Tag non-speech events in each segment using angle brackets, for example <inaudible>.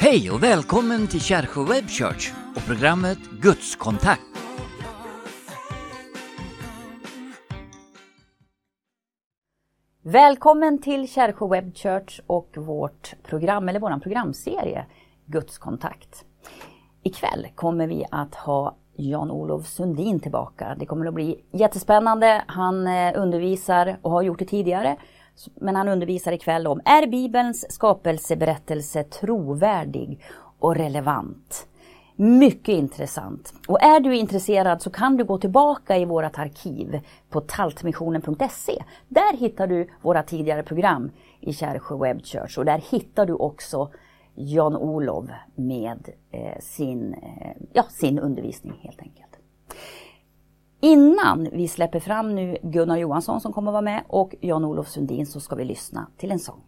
Hej och välkommen till Kärsjö Web Church och programmet Gudskontakt. Välkommen till Kärsjö Web Church och vårt program, eller vår programserie Gudskontakt. Ikväll kommer vi att ha Jan-Olof Sundin tillbaka. Det kommer att bli jättespännande. Han eh, undervisar och har gjort det tidigare. Men han undervisar ikväll om Är Bibelns skapelseberättelse trovärdig och relevant? Mycket intressant. Och är du intresserad så kan du gå tillbaka i vårt arkiv på taltmissionen.se. Där hittar du våra tidigare program i Kärsjö Web Church och där hittar du också Jan-Olov med eh, sin, eh, ja, sin undervisning helt enkelt. Innan vi släpper fram nu Gunnar Johansson som kommer att vara med och Jan-Olof Sundin så ska vi lyssna till en sång.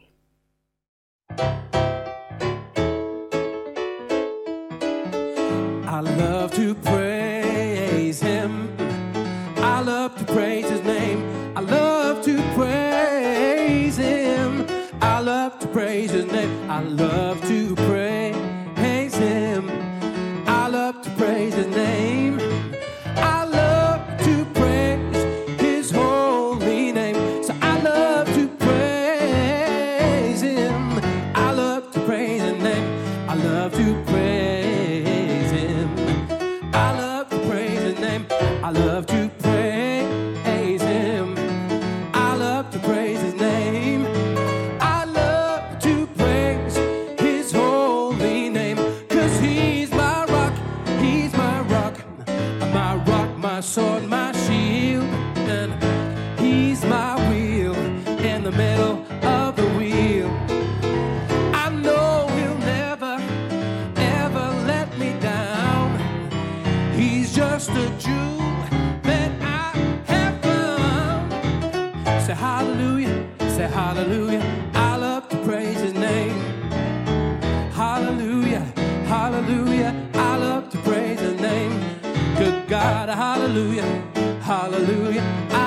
I love to praise him. I love to praise his name. I love to praise him. I love to praise his name. I love to hallelujah, say hallelujah. I love to praise his name. Hallelujah, hallelujah. I love to praise his name. Good God, hallelujah, hallelujah. I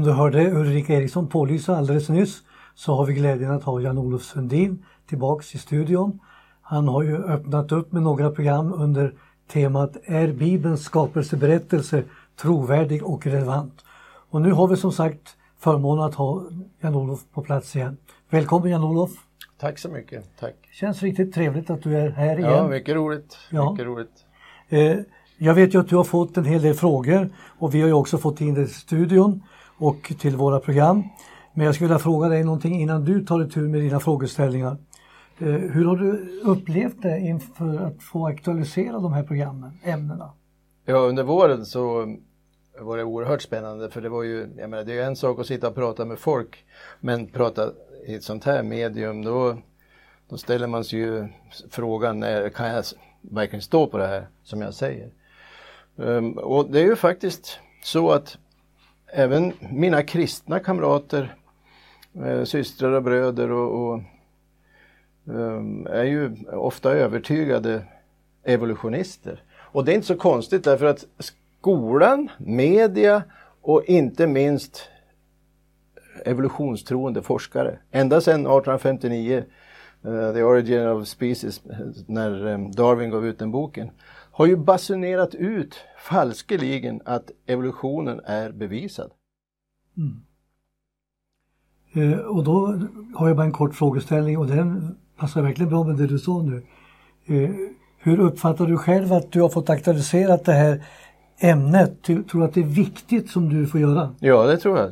Som du hörde Ulrika Eriksson pålysa alldeles nyss så har vi glädjen att ha Jan-Olof Sundin tillbaks i studion. Han har ju öppnat upp med några program under temat Är Bibelns skapelseberättelse trovärdig och relevant? Och nu har vi som sagt förmånen att ha Jan-Olof på plats igen. Välkommen Jan-Olof! Tack så mycket. Tack. Känns riktigt trevligt att du är här igen. Ja, mycket roligt. Ja. Mycket roligt. Eh, jag vet ju att du har fått en hel del frågor och vi har ju också fått in det till studion och till våra program. Men jag skulle vilja fråga dig någonting innan du tar itu med dina frågeställningar. Eh, hur har du upplevt det inför att få aktualisera de här programmen, ämnena? Ja, under våren så var det oerhört spännande för det var ju, jag menar det är ju en sak att sitta och prata med folk men prata i ett sånt här medium då, då ställer man sig ju frågan, när kan jag verkligen stå på det här som jag säger? Ehm, och det är ju faktiskt så att även mina kristna kamrater, eh, systrar och bröder och, och ehm, är ju ofta övertygade evolutionister. Och det är inte så konstigt därför att skolan, media och inte minst evolutionstroende forskare. Ända sedan 1859, uh, eh, The Origin of Species, när um, Darwin gav ut den boken, har ju basunerat ut falskeligen att evolutionen är bevisad. Eh, och då har jag bara en kort frågeställning och den passar verkligen bra med det du sa nu. Eh, hur uppfattar du själv att du har fått aktualiserat det här ämnet? Tror du att det är viktigt som du får göra? Ja, det tror jag.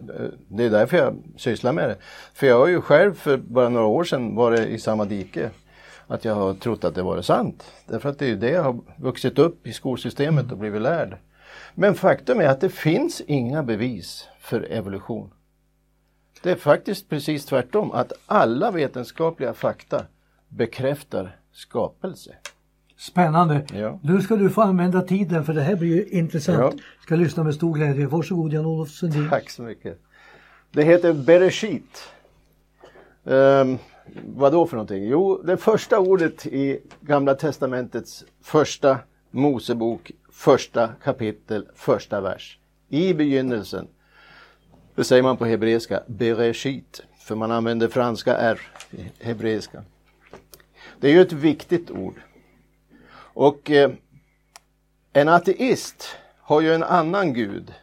Det är därför jag sysslar med det. För jag har ju själv för bara några år sedan varit i samma dike. Att jag har trott att det var sant. Därför att det är det jag har vuxit upp i skolsystemet och blivit lärd. Men faktum är att det finns inga bevis för evolution. Det är faktiskt precis tvärtom, att alla vetenskapliga fakta bekräftar skapelse. Spännande! Ja. Nu ska du få använda tiden för det här blir ju intressant. Ja. Ska lyssna med stor glädje. Varsågod Jan-Olof Sundin. Tack så mycket. Det heter Bereshit. Um, vad då för någonting? Jo, det första ordet i Gamla Testamentets första Mosebok, första kapitel, första vers. I begynnelsen. Det säger man på hebreiska, Bereshit. För man använder franska R i hebreiska. Det är ju ett viktigt ord. Och eh, en ateist har ju en annan gud.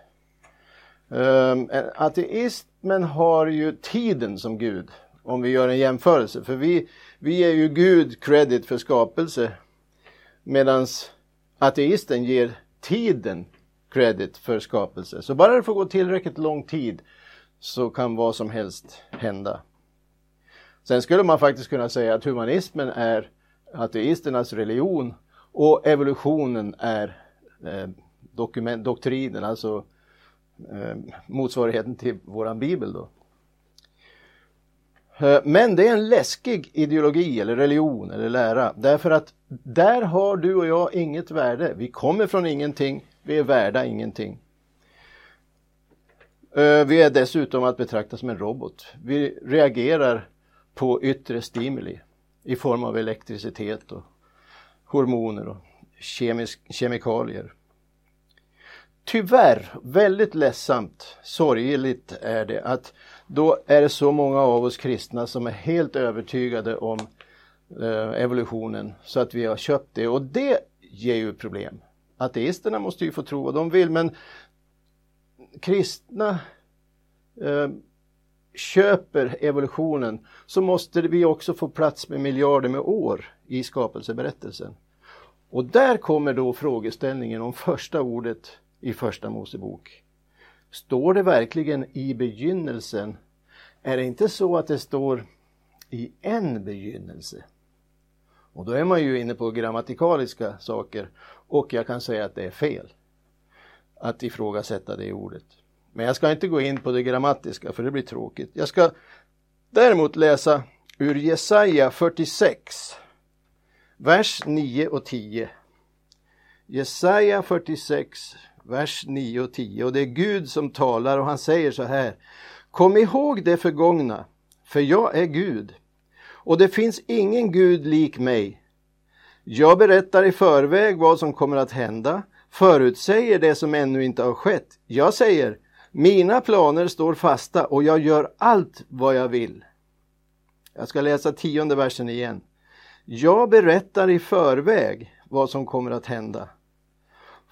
Eh, um, ateismen har ju tiden som gud, om vi gör en jämförelse. För vi, vi ger ju Gud credit för skapelse, medan ateisten ger tiden credit för skapelse. Så bara det får gå tillräckligt lång tid så kan vad som helst hända. Sen skulle man faktiskt kunna säga att humanismen är ateisternas religion och evolutionen är eh, dokument, doktrinen, alltså eh, motsvarigheten till våran bibel då. Eh, men det är en läskig ideologi eller religion eller lära därför att där har du och jag inget värde. Vi kommer från ingenting, vi är värda ingenting. Eh, vi är dessutom att betrakta som en robot. Vi reagerar på yttre stimuli i form av elektricitet och hormoner och kemisk, kemikalier. Tyvärr, väldigt ledsamt, sorgligt är det att då är det så många av oss kristna som är helt övertygade om eh, evolutionen så att vi har köpt det och det ger ju problem. Ateisterna måste ju få tro vad de vill men kristna eh, köper evolutionen så måste vi också få plats med miljarder med år i skapelseberättelsen. Och där kommer då frågeställningen om första ordet i första Mosebok. Står det verkligen i begynnelsen? Är det inte så att det står i en begynnelse? Och då är man ju inne på grammatikaliska saker och jag kan säga att det är fel att ifrågasätta det ordet. Men jag ska inte gå in på det grammatiska för det blir tråkigt. Jag ska däremot läsa ur Jesaja 46, vers 9 och 10. Jesaja 46, vers 9 och 10 och det är Gud som talar och han säger så här. Kom ihåg det förgångna, för jag är Gud och det finns ingen Gud lik mig. Jag berättar i förväg vad som kommer att hända, förutsäger det som ännu inte har skett. Jag säger, mina planer står fasta och jag gör allt vad jag vill. Jag ska läsa tionde versen igen. Jag berättar i förväg vad som kommer att hända.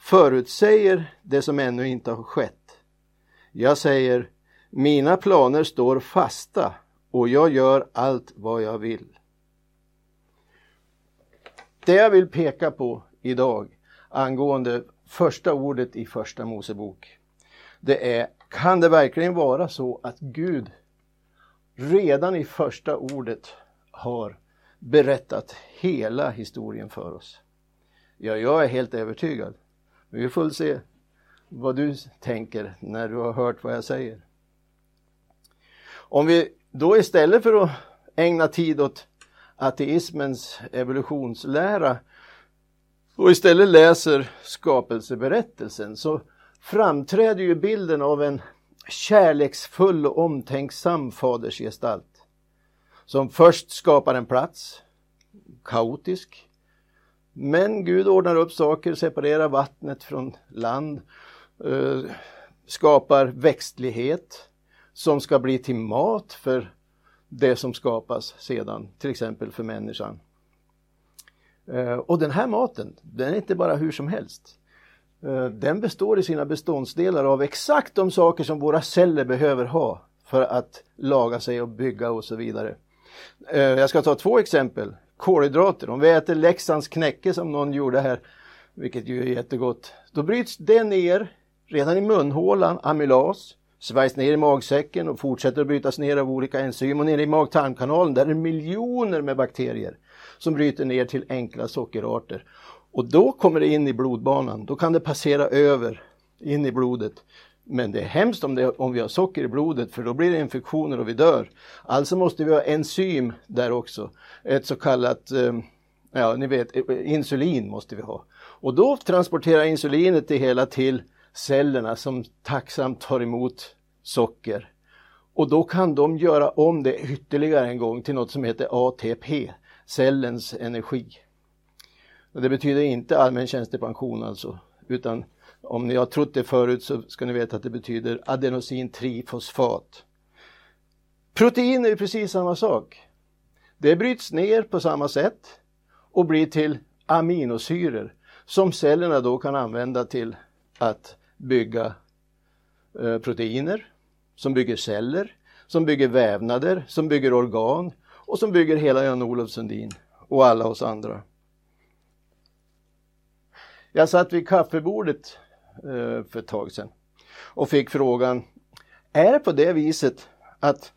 Förutsäger det som ännu inte har skett. Jag säger, mina planer står fasta och jag gör allt vad jag vill. Det jag vill peka på idag angående första ordet i första Mosebok det är, kan det verkligen vara så att Gud redan i första ordet har berättat hela historien för oss? Ja, jag är helt övertygad. Vi får se vad du tänker när du har hört vad jag säger. Om vi då istället för att ägna tid åt ateismens evolutionslära och istället läser skapelseberättelsen så framträder ju bilden av en kärleksfull och omtänksam fadersgestalt som först skapar en plats, kaotisk, men Gud ordnar upp saker, separerar vattnet från land, eh, skapar växtlighet som ska bli till mat för det som skapas sedan, till exempel för människan. Eh, och den här maten, den är inte bara hur som helst. Eh, den består i sina beståndsdelar av exakt de saker som våra celler behöver ha för att laga sig och bygga och så vidare. Jag ska ta två exempel. Kolhydrater, om vi äter Leksands knäcke som någon gjorde här, vilket ju är jättegott, då bryts det ner redan i munhålan, amylas, svajs ner i magsäcken och fortsätter att brytas ner av olika enzymer. och ner i mag-tarmkanalen där är det miljoner med bakterier som bryter ner till enkla sockerarter. Och då kommer det in i blodbanan, då kan det passera över in i blodet. Men det är hemskt om, det, om vi har socker i blodet för då blir det infektioner och vi dör. Alltså måste vi ha enzym där också. Ett så kallat, eh, ja ni vet, eh, insulin måste vi ha. Och då transporterar insulinet det hela till cellerna som tacksamt tar emot socker. Och då kan de göra om det ytterligare en gång till något som heter ATP, cellens energi. Och det betyder inte allmän tjänstepension alltså, utan om ni har trott det förut så ska ni veta att det betyder adenosin trifosfat. Protein är ju precis samma sak. Det bryts ner på samma sätt och blir till aminosyror som cellerna då kan använda till att bygga eh, proteiner, som bygger celler, som bygger vävnader, som bygger organ och som bygger hela Jan-Olof Sundin och alla oss andra. Jag satt vid kaffebordet Eh, för ett tag sedan och fick frågan, är det på det viset att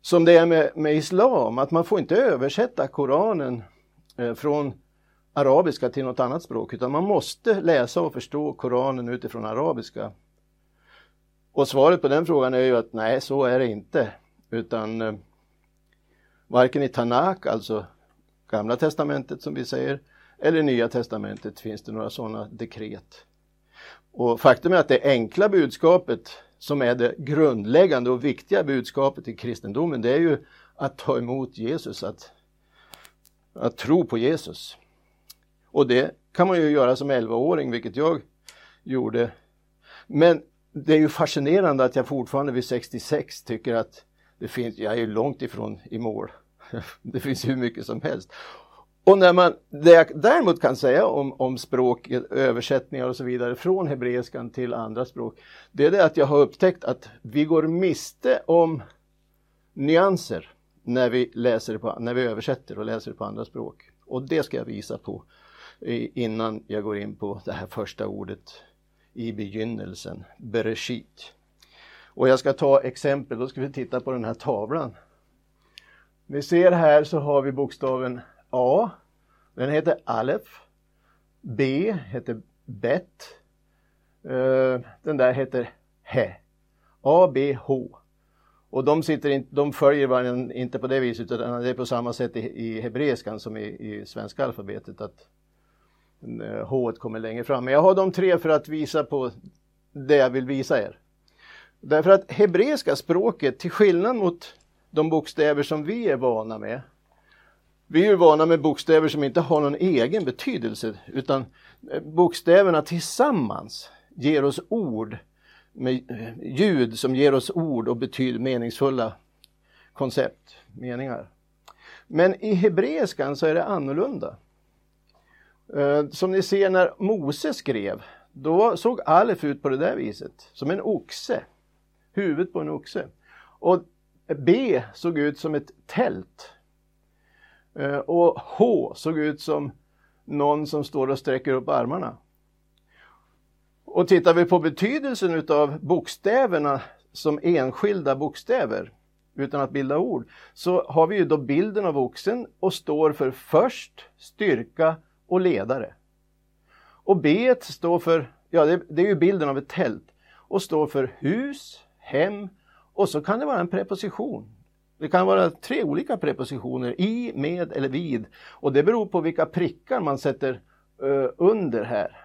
som det är med, med islam, att man får inte översätta Koranen eh, från arabiska till något annat språk utan man måste läsa och förstå Koranen utifrån arabiska. Och svaret på den frågan är ju att nej, så är det inte. Utan eh, varken i Tanak, alltså Gamla testamentet som vi säger, eller Nya testamentet finns det några sådana dekret. Och faktum är att det enkla budskapet som är det grundläggande och viktiga budskapet i kristendomen det är ju att ta emot Jesus, att, att tro på Jesus. Och det kan man ju göra som 11-åring, vilket jag gjorde. Men det är ju fascinerande att jag fortfarande vid 66 tycker att det finns, jag är ju långt ifrån i mål. <laughs> Det finns hur mycket som helst. Och när man, det jag däremot kan säga om, om språk, översättningar och så vidare från hebreiskan till andra språk, det är det att jag har upptäckt att vi går miste om nyanser när vi, läser på, när vi översätter och läser på andra språk. Och det ska jag visa på innan jag går in på det här första ordet i begynnelsen, Bereshit. Och jag ska ta exempel, då ska vi titta på den här tavlan. Vi ser här så har vi bokstaven A. Den heter Alef. B heter Bet. Eh, den där heter He. A, B, H. Och de, sitter in, de följer varandra inte på det viset utan det är på samma sätt i, i hebreiskan som i, i svenska alfabetet. att eh, H kommer längre fram. Men jag har de tre för att visa på det jag vill visa er. Därför att hebreiska språket, till skillnad mot de bokstäver som vi är vana med. Vi är vana med bokstäver som inte har någon egen betydelse utan eh, bokstäverna tillsammans ger oss ord med eh, ljud som ger oss ord och betyder meningsfulla koncept, meningar. Men i hebreiskan så är det annorlunda. Eh, som ni ser när Mose skrev, då såg Alef ut på det där viset, som en oxe. Huvudet på en oxe. Och B såg ut som ett tält. Eh, och H såg ut som någon som står och sträcker upp armarna. Och tittar vi på betydelsen utav bokstäverna som enskilda bokstäver utan att bilda ord så har vi ju då bilden av oxen och står för först, styrka, och ledare. Och B står för, ja det, det är ju bilden av ett tält, och står för hus, hem och så kan det vara en preposition. Det kan vara tre olika prepositioner, i, med eller vid. Och det beror på vilka prickar man sätter uh, under här.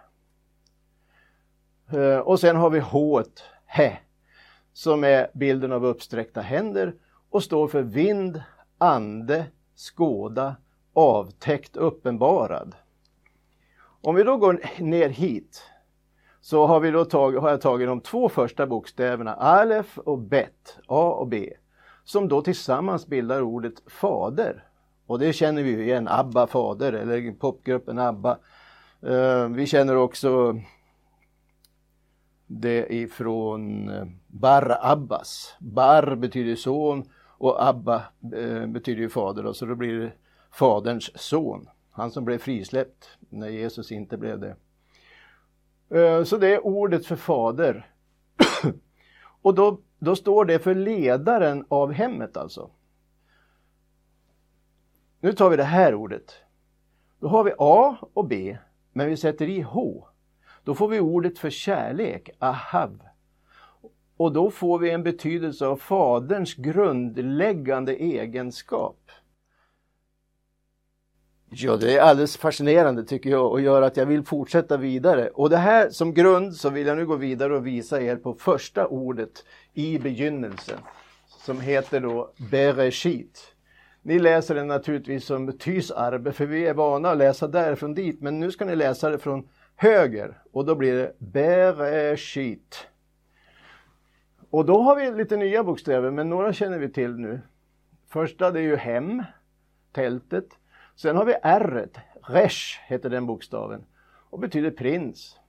Uh, och sen har vi H, hä, som är bilden av uppsträckta händer och står för vind, ande, skåda, avtäckt, uppenbarad. Om vi då går ner hit så har, vi då tag, har jag tagit de två första bokstäverna Alef och Bet, A och B, som då tillsammans bildar ordet fader. Och det känner vi ju igen, ABBA fader eller popgruppen ABBA. Eh, vi känner också det ifrån eh, Bar Abbas. Bar betyder son och Abba eh, betyder ju fader och så då blir det faderns son. Han som blev frisläppt när Jesus inte blev det. Så det är ordet för fader och då, då står det för ledaren av hemmet alltså. Nu tar vi det här ordet. Då har vi A och B, men vi sätter i H. Då får vi ordet för kärlek, ahav. Och då får vi en betydelse av Faderns grundläggande egenskap. Ja, det är alldeles fascinerande tycker jag och gör att jag vill fortsätta vidare. Och det här som grund så vill jag nu gå vidare och visa er på första ordet i begynnelsen som heter då Bereshit. Ni läser den naturligtvis som Tysarbe för vi är vana att läsa därifrån dit men nu ska ni läsa det från höger och då blir det Bereshit. Och då har vi lite nya bokstäver men några känner vi till nu. Första det är ju hem, tältet. Sen har vi R, Resh heter den bokstaven och betyder prins.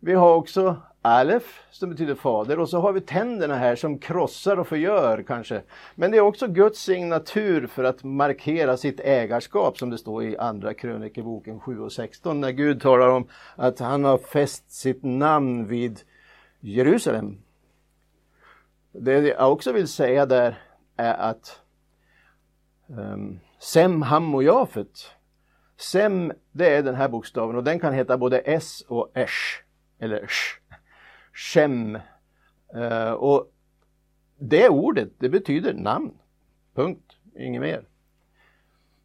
Vi har också Alef som betyder fader och så har vi tänderna här som krossar och förgör kanske. Men det är också Guds signatur för att markera sitt ägarskap som det står i andra krönikeboken 7 och 16 när Gud talar om att han har fäst sitt namn vid Jerusalem. Det jag också vill säga där är att um, Sem, Ham och Jafet. Sem, det är den här bokstaven och den kan heta både S och Esh. Eller Sh. Shem. Uh, och det ordet, det betyder namn. Punkt. Inget mer.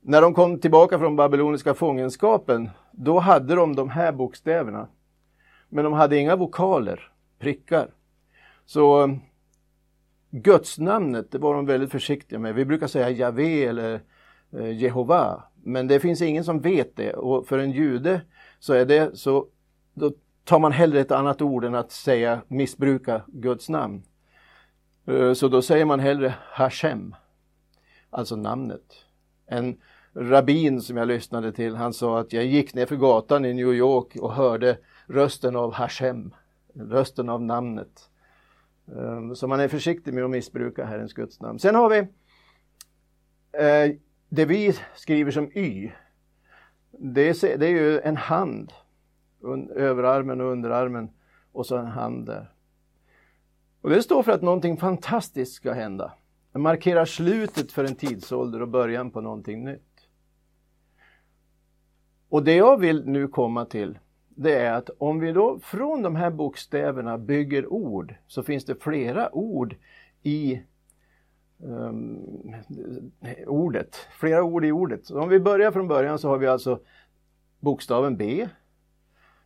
När de kom tillbaka från babyloniska fångenskapen, då hade de de här bokstäverna. Men de hade inga vokaler, prickar. Så eh, Gudsnamnet, det var de väldigt försiktiga med. Vi brukar säga Javé eller Eh, Jehova. Men det finns ingen som vet det och för en jude så är det så, då tar man hellre ett annat ord än att säga missbruka Guds namn. Eh, så då säger man hellre Hashem, alltså namnet. En rabbin som jag lyssnade till, han sa att jag gick ner för gatan i New York och hörde rösten av Hashem, rösten av namnet. Eh, så man är försiktig med att missbruka Herrens Guds namn. Sen har vi det vi skriver som Y. Det är, det är ju en hand överarmen och underarmen och så en hand där. Och det står för att någonting fantastiskt ska hända. Det markerar slutet för en tidsålder och början på någonting nytt. Och det jag vill nu komma till det är att om vi då från de här bokstäverna bygger ord så finns det flera ord i um, ordet. Flera ord i ordet. Så om vi börjar från början så har vi alltså bokstaven B,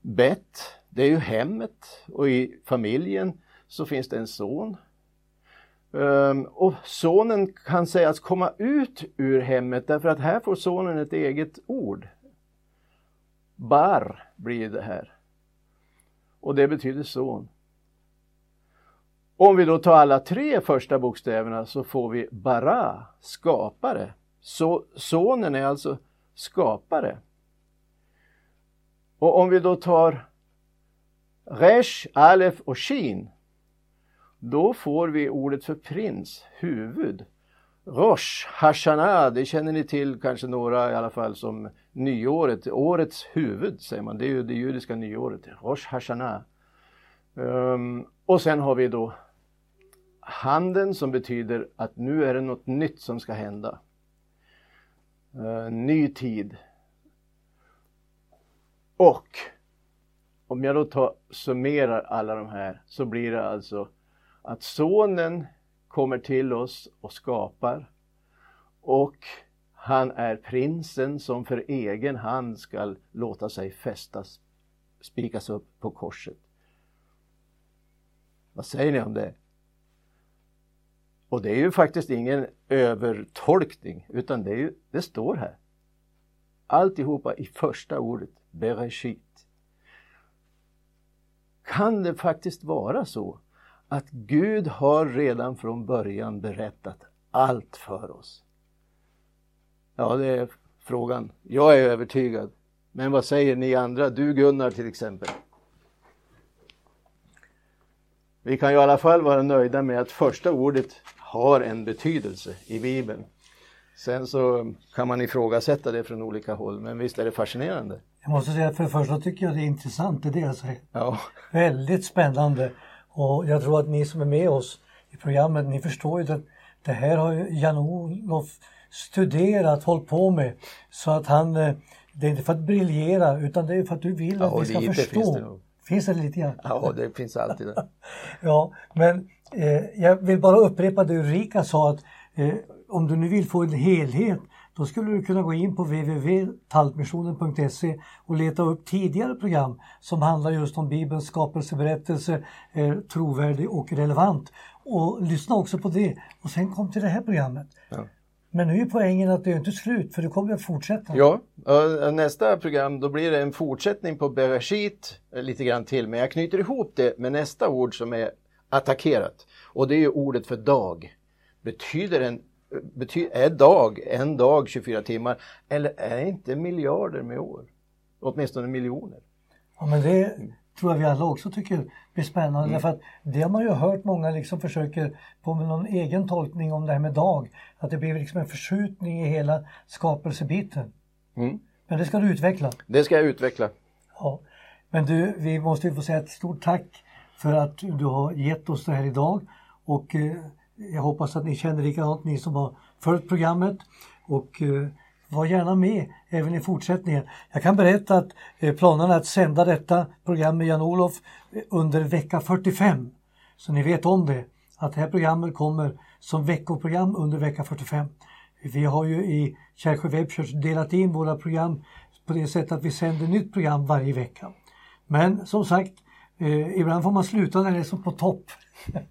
bett, det är ju hemmet och i familjen så finns det en son. Um, och sonen kan sägas komma ut ur hemmet därför att här får sonen ett eget ord. Bar blir det här. Och det betyder son. Om vi då tar alla tre första bokstäverna så får vi bara, skapare. Så, sonen är alltså skapare. Och om vi då tar Resh, Alef och Shin, då får vi ordet för prins, huvud. Rosh Hashanah, det känner ni till kanske några i alla fall som nyåret, årets huvud säger man, det är ju det judiska nyåret, Rosh Hashanah. Um, och sen har vi då handen som betyder att nu är det något nytt som ska hända. Uh, ny tid, och om jag då tar, summerar alla de här så blir det alltså att sonen kommer till oss och skapar och han är prinsen som för egen hand ska låta sig fästas, spikas upp på korset. Vad säger ni om det? Och det är ju faktiskt ingen övertolkning utan det, är ju, det står här. Alltihopa i första ordet. Bereshit. Kan det faktiskt vara så att Gud har redan från början berättat allt för oss? Ja, det är frågan. Jag är övertygad. Men vad säger ni andra? Du Gunnar till exempel. Vi kan ju i alla fall vara nöjda med att första ordet har en betydelse i Bibeln. Sen så kan man ifrågasätta det från olika håll, men visst är det fascinerande? Jag måste säga att för det första tycker jag det är intressant, det är det jag säger. Ja, Väldigt spännande. Och jag tror att ni som är med oss i programmet, ni förstår ju att det här har ju Jan-Olof studerat, hållit på med. Så att han, eh, det är inte för att briljera utan det är för att du vill Ja, att vi ska lite förstå. finns det nog. Finns det lite grann? ja det finns alltid det. <laughs> Ja, men jag vill bara upprepa det Ulrika sa att eh, om du nu vill få en helhet då skulle du kunna gå in på www.taltmissionen.se och leta upp tidigare program som handlar just om Bibelns skapelseberättelse, eh, trovärdig och relevant. Och lyssna också på det och sen kom till det här programmet. Ja. Men nu är poängen att det är inte slut för det kommer att fortsätta. Ja, nästa program då blir det en fortsättning på Bereshit eh, lite grann till, men jag knyter ihop det med nästa ord som är attackerat och det är ju ordet för dag. Betyder en bety, är dag en dag 24 timmar eller är inte miljarder med år? Åtminstone miljoner. Ja, men det tror jag vi alla också tycker blir spännande. Därför att det har man ju hört många liksom försöker på med någon egen tolkning om det här med dag. Att det blir liksom en förskjutning i hela skapelsebiten. Mm. Men det ska du utveckla. Det ska jag utveckla. Ja. Men du, vi måste ju få säga ett stort tack för att du har gett oss det här idag. Och eh, jag hoppas att ni känner likadant, ni som har följt programmet. Och eh, var gärna med även i fortsättningen. Jag kan berätta att eh, planerna är att sända detta program med Jan-Olof eh, under vecka 45. Så ni vet om det, att det här programmet kommer som veckoprogram under vecka 45. Vi har ju i Kärsjö Webchurch delat in våra program på det sättet att vi sänder nytt program varje vecka. Men som sagt, eh, ibland får man sluta när det är som på topp. <laughs>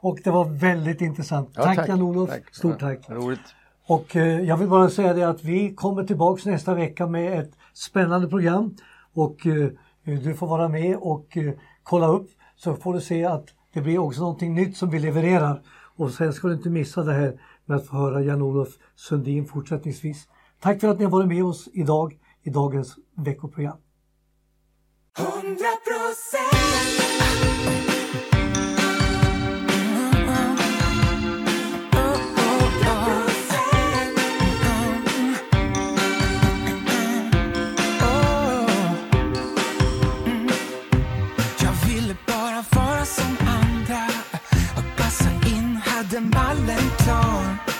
Och det var väldigt intressant. Ja, tack tack. Jan-Olof, Tack. stort Ja, tack. Roligt. Och eh, jag vill bara säga det att vi kommer tillbaks nästa vecka med ett spännande program. Och eh, du får vara med och eh, kolla upp så får du se att det blir också någonting nytt som vi levererar. Och sen ska du inte missa det här med att få höra Jan-Olof Sundin fortsättningsvis. Tack för att ni har varit med oss idag i dagens veckoprogram. 100 procent. Bara vara som andra. Och passa in, hade mallen klar